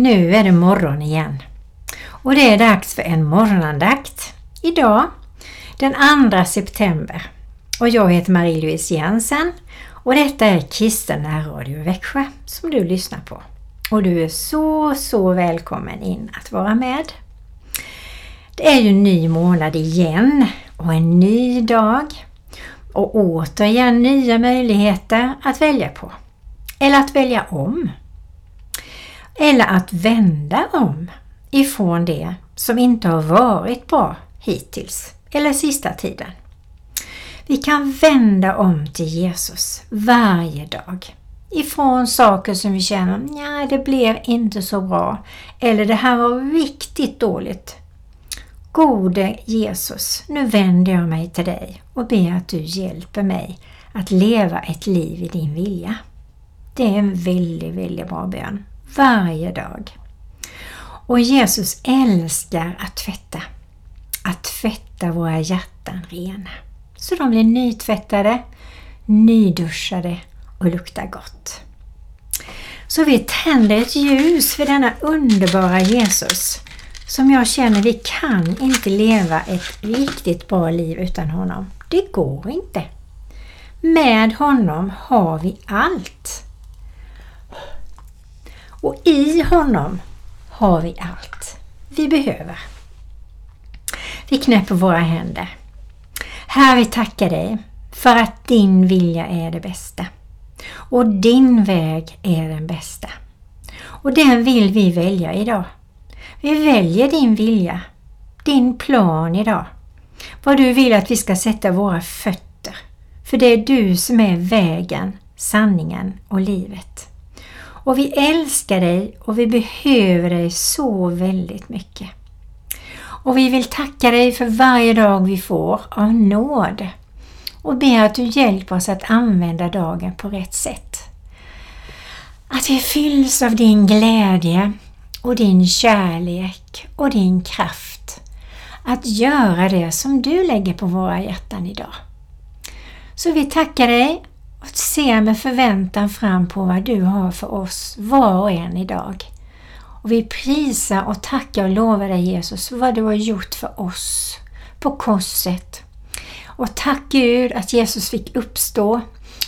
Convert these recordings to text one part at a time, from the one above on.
Nu är det morgon igen och det är dags för en morgonandakt. Idag den 2 september och jag heter Marie-Louise Jensen och detta är Kristen närradio i Växjö som du lyssnar på. Och du är så, så välkommen in att vara med. Det är ju ny månad igen och en ny dag och återigen nya möjligheter att välja på. Eller att välja om. Eller att vända om ifrån det som inte har varit bra hittills eller sista tiden. Vi kan vända om till Jesus varje dag. Ifrån saker som vi känner, nej det blev inte så bra. Eller det här var riktigt dåligt. Gode Jesus, nu vänder jag mig till dig och ber att du hjälper mig att leva ett liv i din vilja. Det är en väldigt, väldigt bra bön. Varje dag. Och Jesus älskar att tvätta. Att tvätta våra hjärtan rena. Så de blir nytvättade, nyduschade och luktar gott. Så vi tänder ett ljus för denna underbara Jesus som jag känner vi kan inte leva ett riktigt bra liv utan honom. Det går inte. Med honom har vi allt. Och i honom har vi allt vi behöver. Vi knäpper våra händer. Herre, vi tackar dig för att din vilja är det bästa. Och din väg är den bästa. Och den vill vi välja idag. Vi väljer din vilja, din plan idag. Vad du vill att vi ska sätta våra fötter. För det är du som är vägen, sanningen och livet. Och vi älskar dig och vi behöver dig så väldigt mycket. Och vi vill tacka dig för varje dag vi får av nåd och ber att du hjälper oss att använda dagen på rätt sätt. Att vi fylls av din glädje och din kärlek och din kraft att göra det som du lägger på våra hjärtan idag. Så vi tackar dig och ser med förväntan fram på vad du har för oss var och en idag. Och vi prisar och tackar och lovar dig Jesus för vad du har gjort för oss på korset. Och tack Gud att Jesus fick uppstå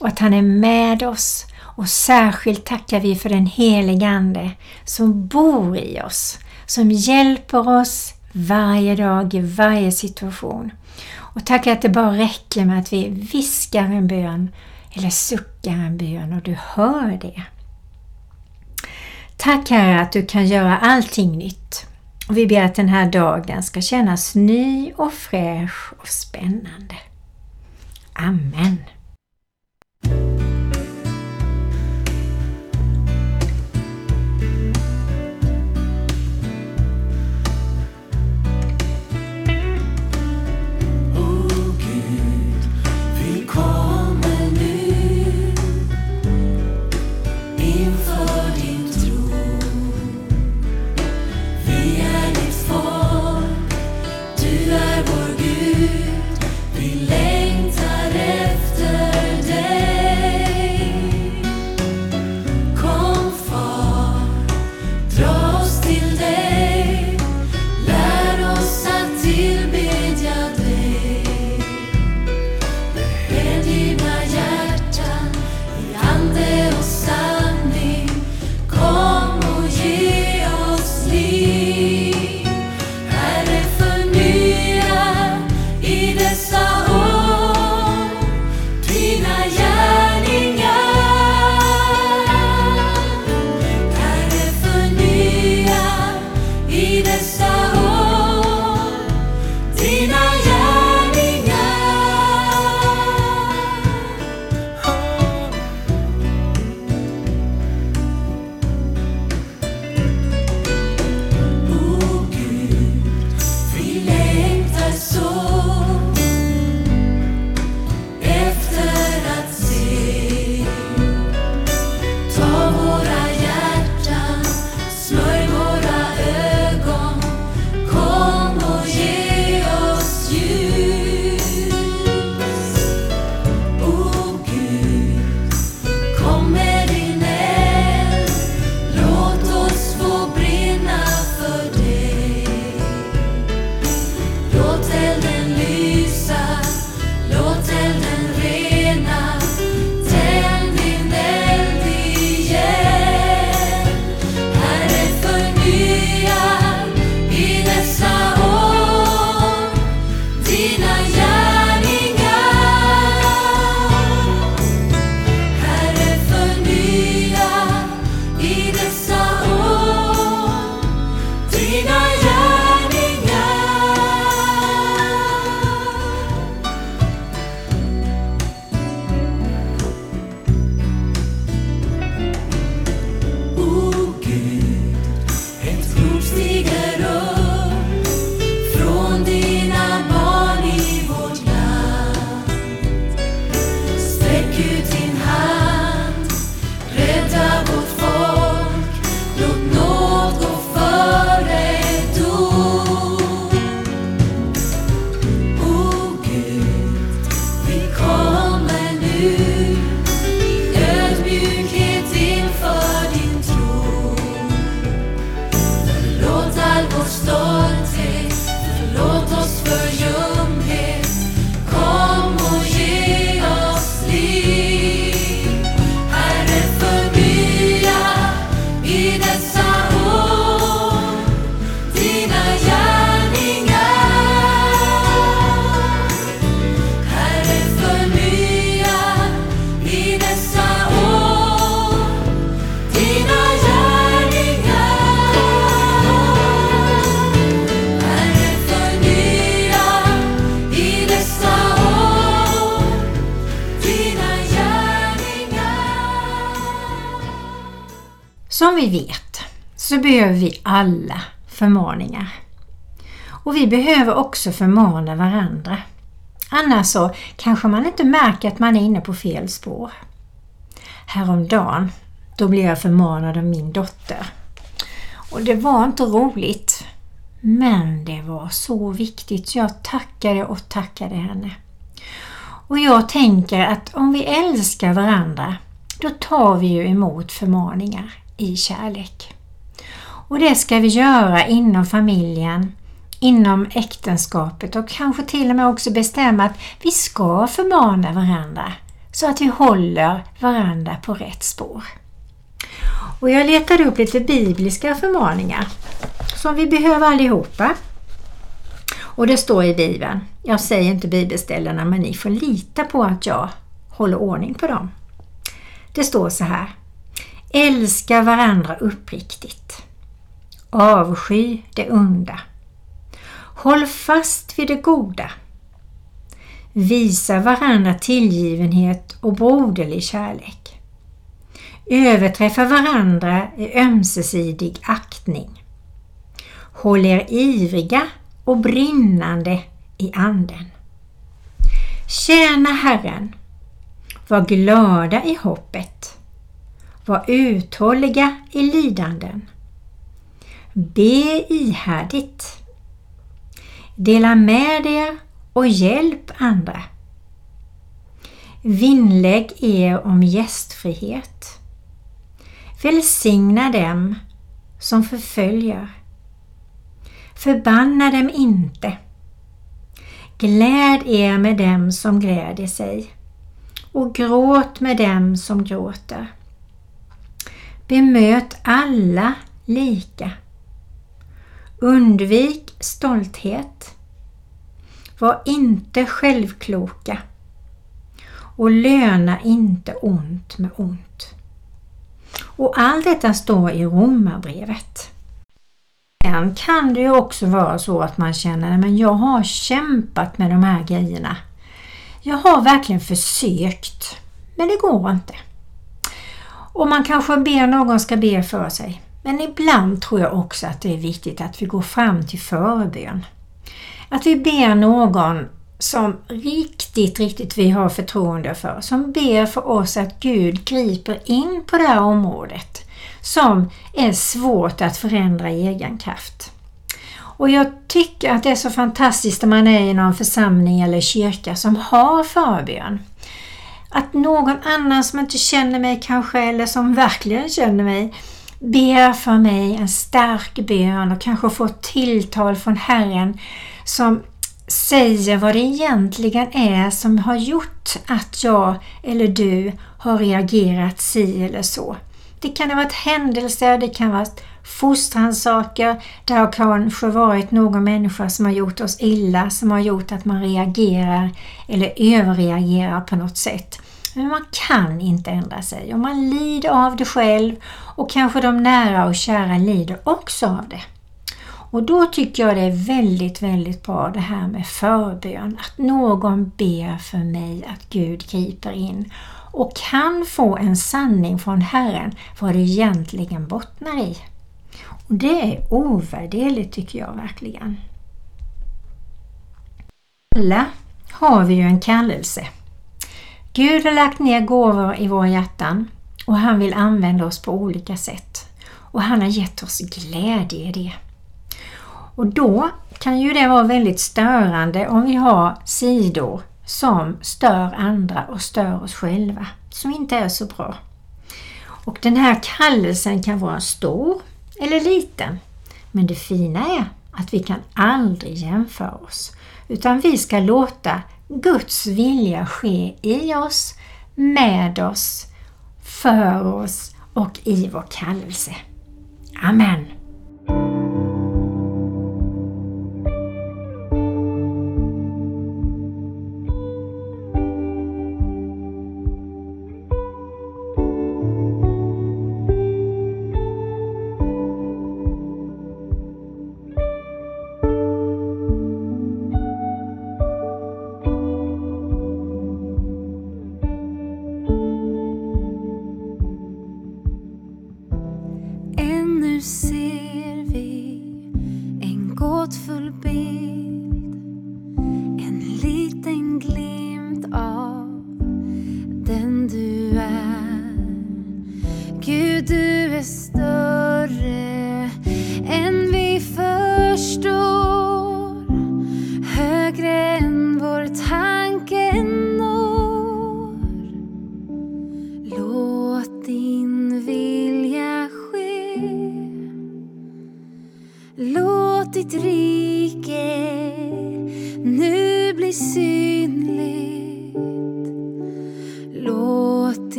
och att han är med oss. Och särskilt tackar vi för den helige Ande som bor i oss, som hjälper oss varje dag i varje situation. Och tack att det bara räcker med att vi viskar en bön eller suckar en bön och du hör det. Tack Herre att du kan göra allting nytt. Och vi ber att den här dagen ska kännas ny och fräsch och spännande. Amen. Behöver vi alla förmaningar. Och vi behöver också förmana varandra. Annars så kanske man inte märker att man är inne på fel spår. Häromdagen, då blev jag förmanad av min dotter. Och det var inte roligt. Men det var så viktigt så jag tackade och tackade henne. Och jag tänker att om vi älskar varandra då tar vi ju emot förmaningar i kärlek. Och det ska vi göra inom familjen, inom äktenskapet och kanske till och med också bestämma att vi ska förmana varandra så att vi håller varandra på rätt spår. Och jag letade upp lite bibliska förmaningar som vi behöver allihopa. Och det står i Bibeln. Jag säger inte bibelställena men ni får lita på att jag håller ordning på dem. Det står så här. Älska varandra uppriktigt. Avsky det onda. Håll fast vid det goda. Visa varandra tillgivenhet och broderlig kärlek. Överträffa varandra i ömsesidig aktning. Håll er ivriga och brinnande i anden. Tjäna Herren. Var glada i hoppet. Var uthålliga i lidanden. Be ihärdigt. Dela med er och hjälp andra. Vinnlägg er om gästfrihet. Välsigna dem som förföljer. Förbanna dem inte. Gläd er med dem som gläder sig och gråt med dem som gråter. Bemöt alla lika. Undvik stolthet. Var inte självkloka och löna inte ont med ont. Och allt detta står i Romarbrevet. Sen kan det ju också vara så att man känner att jag har kämpat med de här grejerna. Jag har verkligen försökt, men det går inte. Och man kanske ber någon ska be för sig. Men ibland tror jag också att det är viktigt att vi går fram till förebön. Att vi ber någon som riktigt, riktigt vi har förtroende för, som ber för oss att Gud griper in på det här området som är svårt att förändra i egen kraft. Och jag tycker att det är så fantastiskt när man är i någon församling eller kyrka som har förbön. Att någon annan som inte känner mig kanske eller som verkligen känner mig ber för mig en stark bön och kanske får tilltal från Herren som säger vad det egentligen är som har gjort att jag eller du har reagerat si eller så. Det kan ha varit händelser, det kan ha varit fostranssaker, det har kanske varit någon människa som har gjort oss illa, som har gjort att man reagerar eller överreagerar på något sätt. Men man kan inte ändra sig och man lider av det själv och kanske de nära och kära lider också av det. Och då tycker jag det är väldigt, väldigt bra det här med förbön. Att någon ber för mig att Gud griper in och kan få en sanning från Herren vad det egentligen bottnar i. Och Det är ovärderligt tycker jag verkligen. Alla har vi ju en kallelse. Gud har lagt ner gåvor i våra hjärtan och han vill använda oss på olika sätt. Och han har gett oss glädje i det. Och då kan ju det vara väldigt störande om vi har sidor som stör andra och stör oss själva, som inte är så bra. Och den här kallelsen kan vara stor eller liten. Men det fina är att vi kan aldrig jämföra oss, utan vi ska låta Guds vilja ske i oss, med oss, för oss och i vår kallelse. Amen.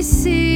Nu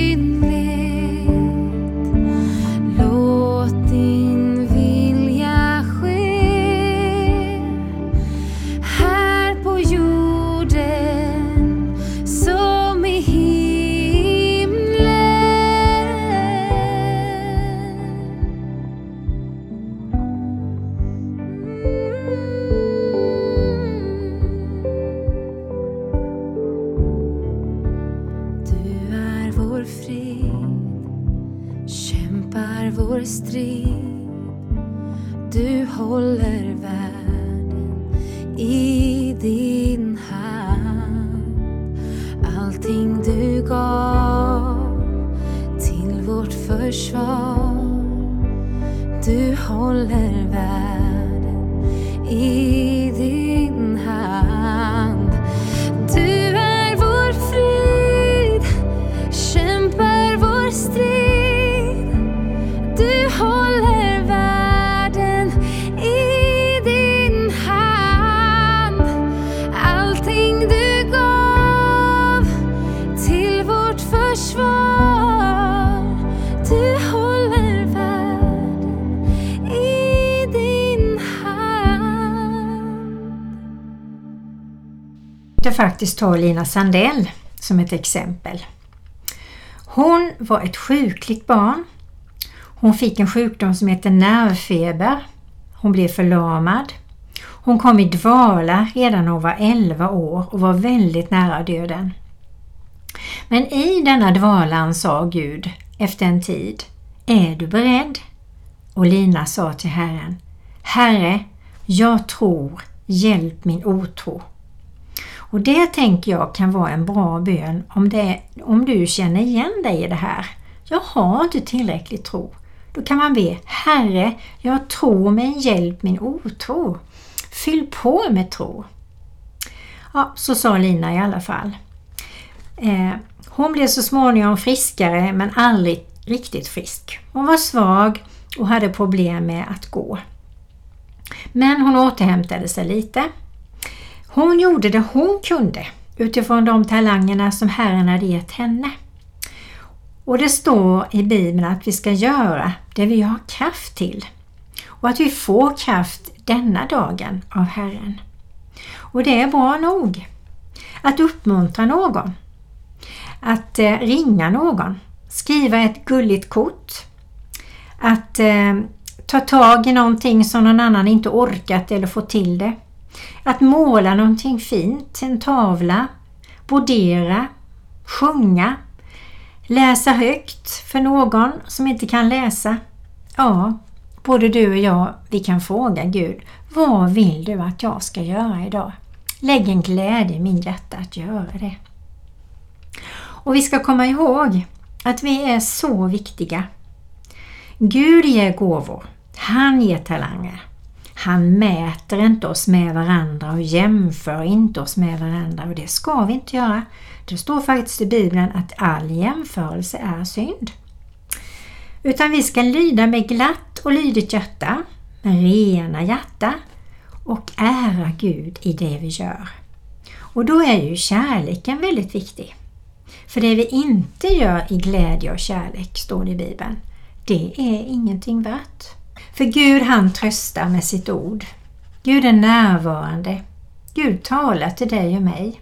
faktiskt ta Lina Sandell som ett exempel. Hon var ett sjukligt barn. Hon fick en sjukdom som heter nervfeber. Hon blev förlamad. Hon kom i dvala redan när hon var 11 år och var väldigt nära döden. Men i denna dvalan sa Gud efter en tid Är du beredd? Och Lina sa till Herren Herre, jag tror, hjälp min otro. Och det tänker jag kan vara en bra bön om, det, om du känner igen dig i det här. Jag har inte tillräcklig tro. Då kan man be Herre, jag tror men hjälp min otro. Fyll på med tro. Ja, så sa Lina i alla fall. Eh, hon blev så småningom friskare men aldrig riktigt frisk. Hon var svag och hade problem med att gå. Men hon återhämtade sig lite. Hon gjorde det hon kunde utifrån de talangerna som Herren hade gett henne. Och det står i Bibeln att vi ska göra det vi har kraft till och att vi får kraft denna dagen av Herren. Och det är bra nog. Att uppmuntra någon. Att eh, ringa någon. Skriva ett gulligt kort. Att eh, ta tag i någonting som någon annan inte orkat eller fått till det. Att måla någonting fint, en tavla, brodera, sjunga, läsa högt för någon som inte kan läsa. Ja, både du och jag, vi kan fråga Gud, vad vill du att jag ska göra idag? Lägg en glädje i min hjärta att göra det. Och vi ska komma ihåg att vi är så viktiga. Gud ger gåvor. Han ger talanger. Han mäter inte oss med varandra och jämför inte oss med varandra och det ska vi inte göra. Det står faktiskt i Bibeln att all jämförelse är synd. Utan vi ska lyda med glatt och lydigt hjärta, med rena hjärta och ära Gud i det vi gör. Och då är ju kärleken väldigt viktig. För det vi inte gör i glädje och kärlek, står det i Bibeln, det är ingenting värt. För Gud han tröstar med sitt ord. Gud är närvarande. Gud talar till dig och mig.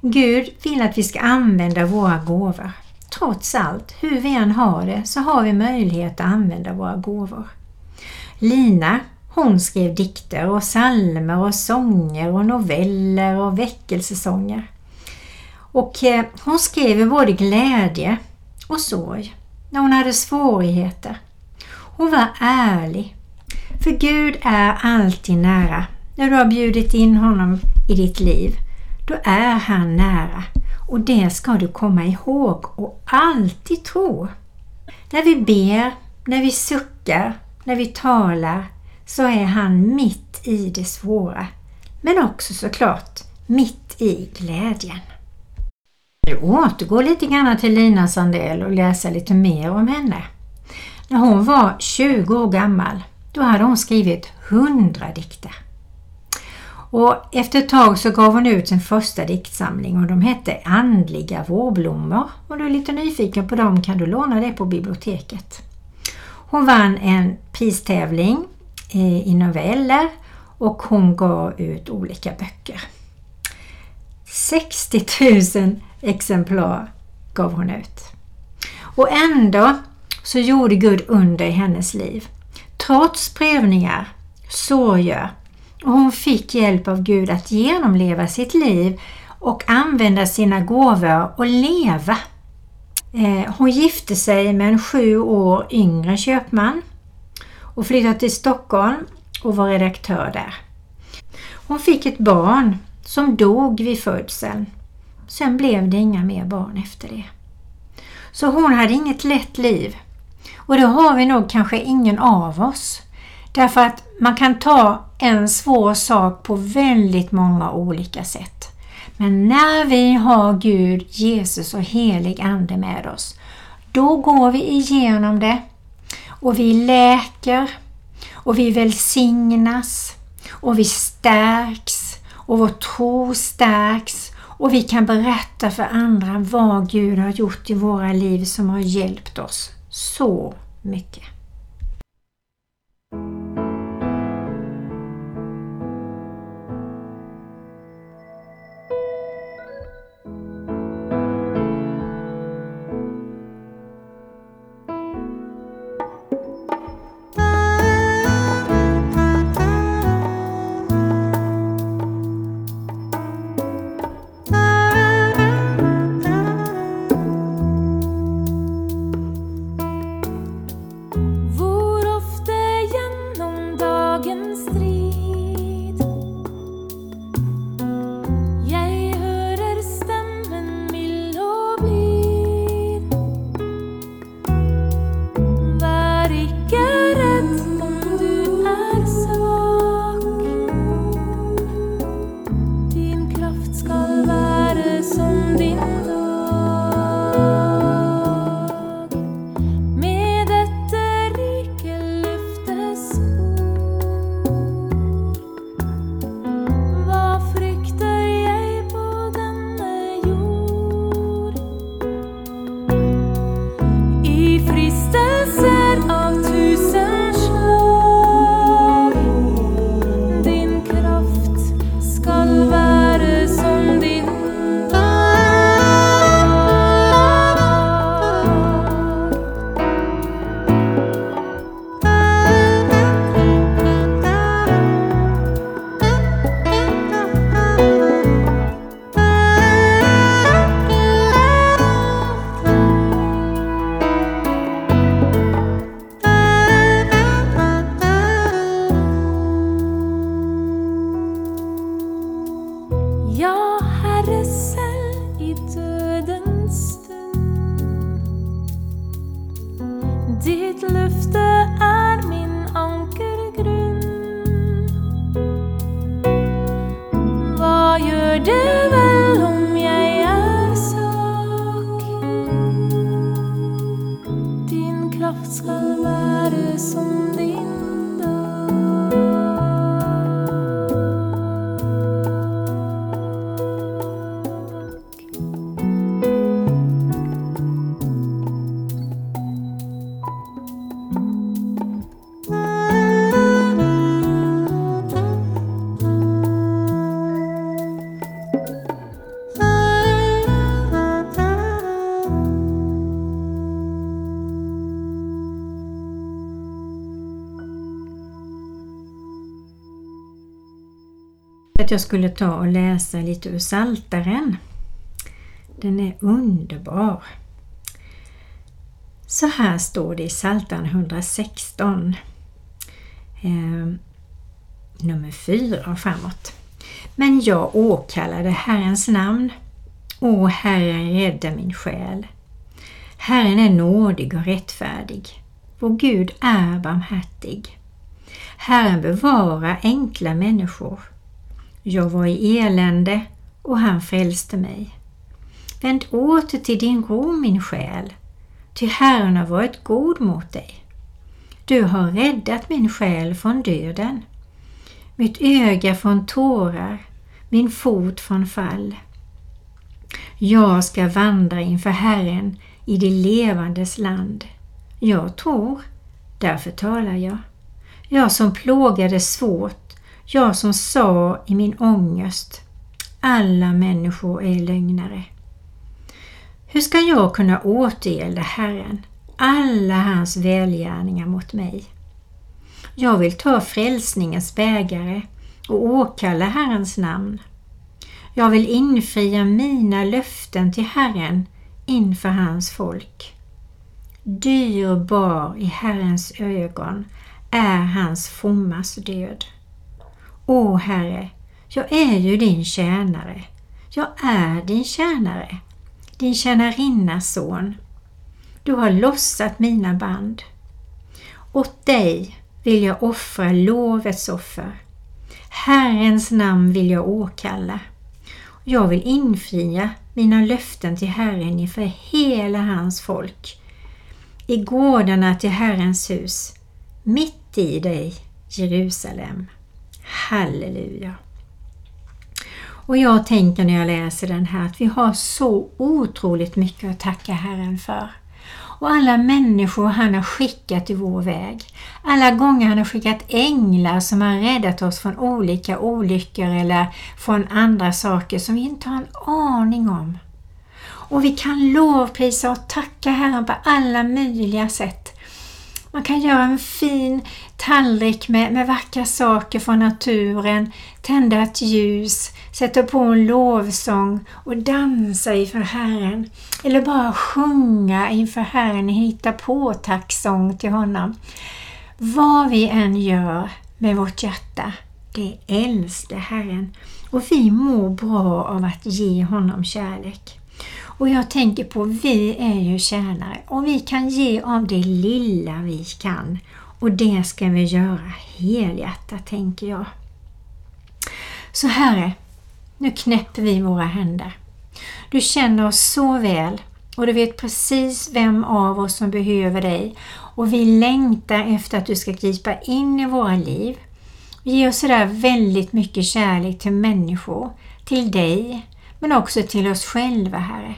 Gud vill att vi ska använda våra gåvor. Trots allt, hur vi än har det, så har vi möjlighet att använda våra gåvor. Lina, hon skrev dikter och salmer och sånger och noveller och väckelsesånger. Och eh, hon skrev både glädje och sorg när hon hade svårigheter. Och var ärlig. För Gud är alltid nära. När du har bjudit in honom i ditt liv, då är han nära. Och det ska du komma ihåg och alltid tro. När vi ber, när vi suckar, när vi talar, så är han mitt i det svåra. Men också såklart mitt i glädjen. Nu återgår lite grann till Lina Sandell och läsa lite mer om henne. När hon var 20 år gammal, då hade hon skrivit 100 dikter. Och efter ett tag så gav hon ut sin första diktsamling och de hette Andliga vårblommor. Om du är lite nyfiken på dem kan du låna det på biblioteket. Hon vann en pristävling eh, i noveller och hon gav ut olika böcker. 60 000 exemplar gav hon ut. Och ändå så gjorde Gud under i hennes liv. Trots prövningar, sorger och hon fick hjälp av Gud att genomleva sitt liv och använda sina gåvor och leva. Eh, hon gifte sig med en sju år yngre köpman och flyttade till Stockholm och var redaktör där. Hon fick ett barn som dog vid födseln. Sen blev det inga mer barn efter det. Så hon hade inget lätt liv. Och det har vi nog kanske ingen av oss. Därför att man kan ta en svår sak på väldigt många olika sätt. Men när vi har Gud, Jesus och helig Ande med oss, då går vi igenom det och vi läker och vi välsignas och vi stärks och vår tro stärks och vi kan berätta för andra vad Gud har gjort i våra liv som har hjälpt oss så mycket. Gör det väl om jag är svag Din kraft skall vara som din. Jag skulle ta och läsa lite ur Saltaren. Den är underbar. Så här står det i Psaltaren 116, eh, nummer 4 och framåt. Men jag åkallade Herrens namn. O Herre, rädda min själ. Herren är nådig och rättfärdig. Vår Gud är barmhärtig. Herren bevarar enkla människor. Jag var i elände och han frälste mig. Vänd åter till din ro min själ, ty Herren har varit god mot dig. Du har räddat min själ från döden, mitt öga från tårar, min fot från fall. Jag ska vandra inför Herren i det levandes land. Jag tror, därför talar jag. Jag som plågades svårt, jag som sa i min ångest, alla människor är lögnare. Hur ska jag kunna återgälda Herren alla hans välgärningar mot mig? Jag vill ta frälsningens bägare och åkalla Herrens namn. Jag vill infria mina löften till Herren inför hans folk. Dyrbar i Herrens ögon är hans frommas död. Åh Herre, jag är ju din tjänare. Jag är din tjänare, din tjänarinnas son. Du har lossat mina band. Åt dig vill jag offra lovets offer. Herrens namn vill jag åkalla. Jag vill infria mina löften till Herren inför hela hans folk. I gårdarna till Herrens hus, mitt i dig, Jerusalem. Halleluja! Och jag tänker när jag läser den här att vi har så otroligt mycket att tacka Herren för. Och alla människor han har skickat i vår väg. Alla gånger han har skickat änglar som har räddat oss från olika olyckor eller från andra saker som vi inte har en aning om. Och vi kan lovprisa och tacka Herren på alla möjliga sätt. Man kan göra en fin tallrik med, med vackra saker från naturen, tända ett ljus, sätta på en lovsång och dansa inför Herren. Eller bara sjunga inför Herren, hitta på tacksång till honom. Vad vi än gör med vårt hjärta, det älskar Herren och vi mår bra av att ge honom kärlek. Och jag tänker på, vi är ju tjänare och vi kan ge av det lilla vi kan. Och det ska vi göra helhjärtat, tänker jag. Så Herre, nu knäpper vi våra händer. Du känner oss så väl och du vet precis vem av oss som behöver dig och vi längtar efter att du ska gripa in i våra liv. Ge oss sådär väldigt mycket kärlek till människor, till dig, men också till oss själva, Herre.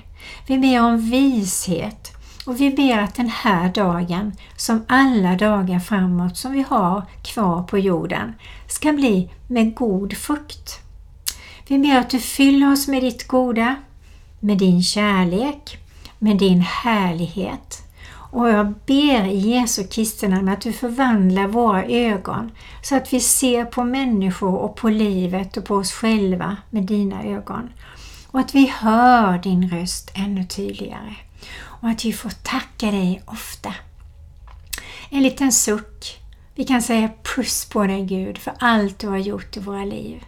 Vi ber om vishet och vi ber att den här dagen, som alla dagar framåt som vi har kvar på jorden, ska bli med god frukt. Vi ber att du fyller oss med ditt goda, med din kärlek, med din härlighet. Och jag ber i Jesu Kristi namn att du förvandlar våra ögon så att vi ser på människor och på livet och på oss själva med dina ögon och att vi hör din röst ännu tydligare och att vi får tacka dig ofta. En liten suck. Vi kan säga puss på dig Gud för allt du har gjort i våra liv.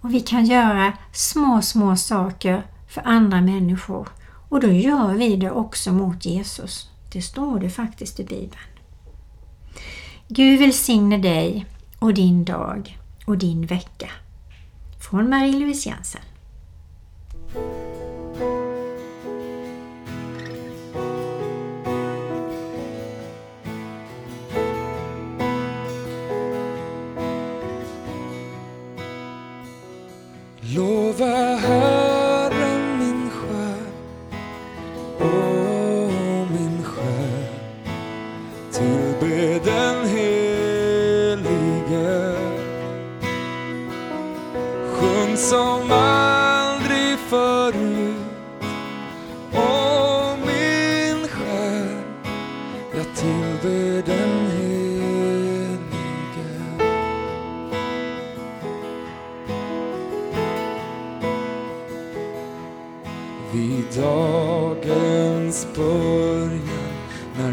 Och vi kan göra små, små saker för andra människor och då gör vi det också mot Jesus. Det står det faktiskt i Bibeln. Gud välsigne dig och din dag och din vecka. Från Marie-Louise Jensen.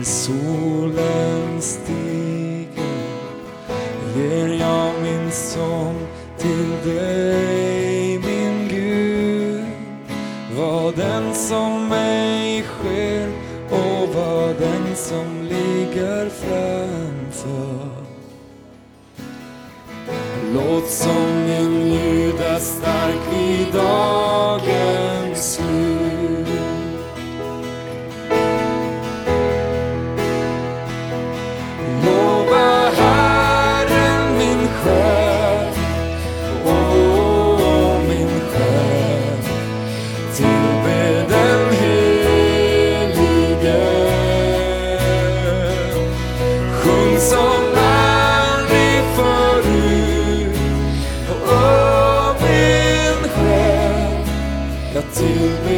När solen jag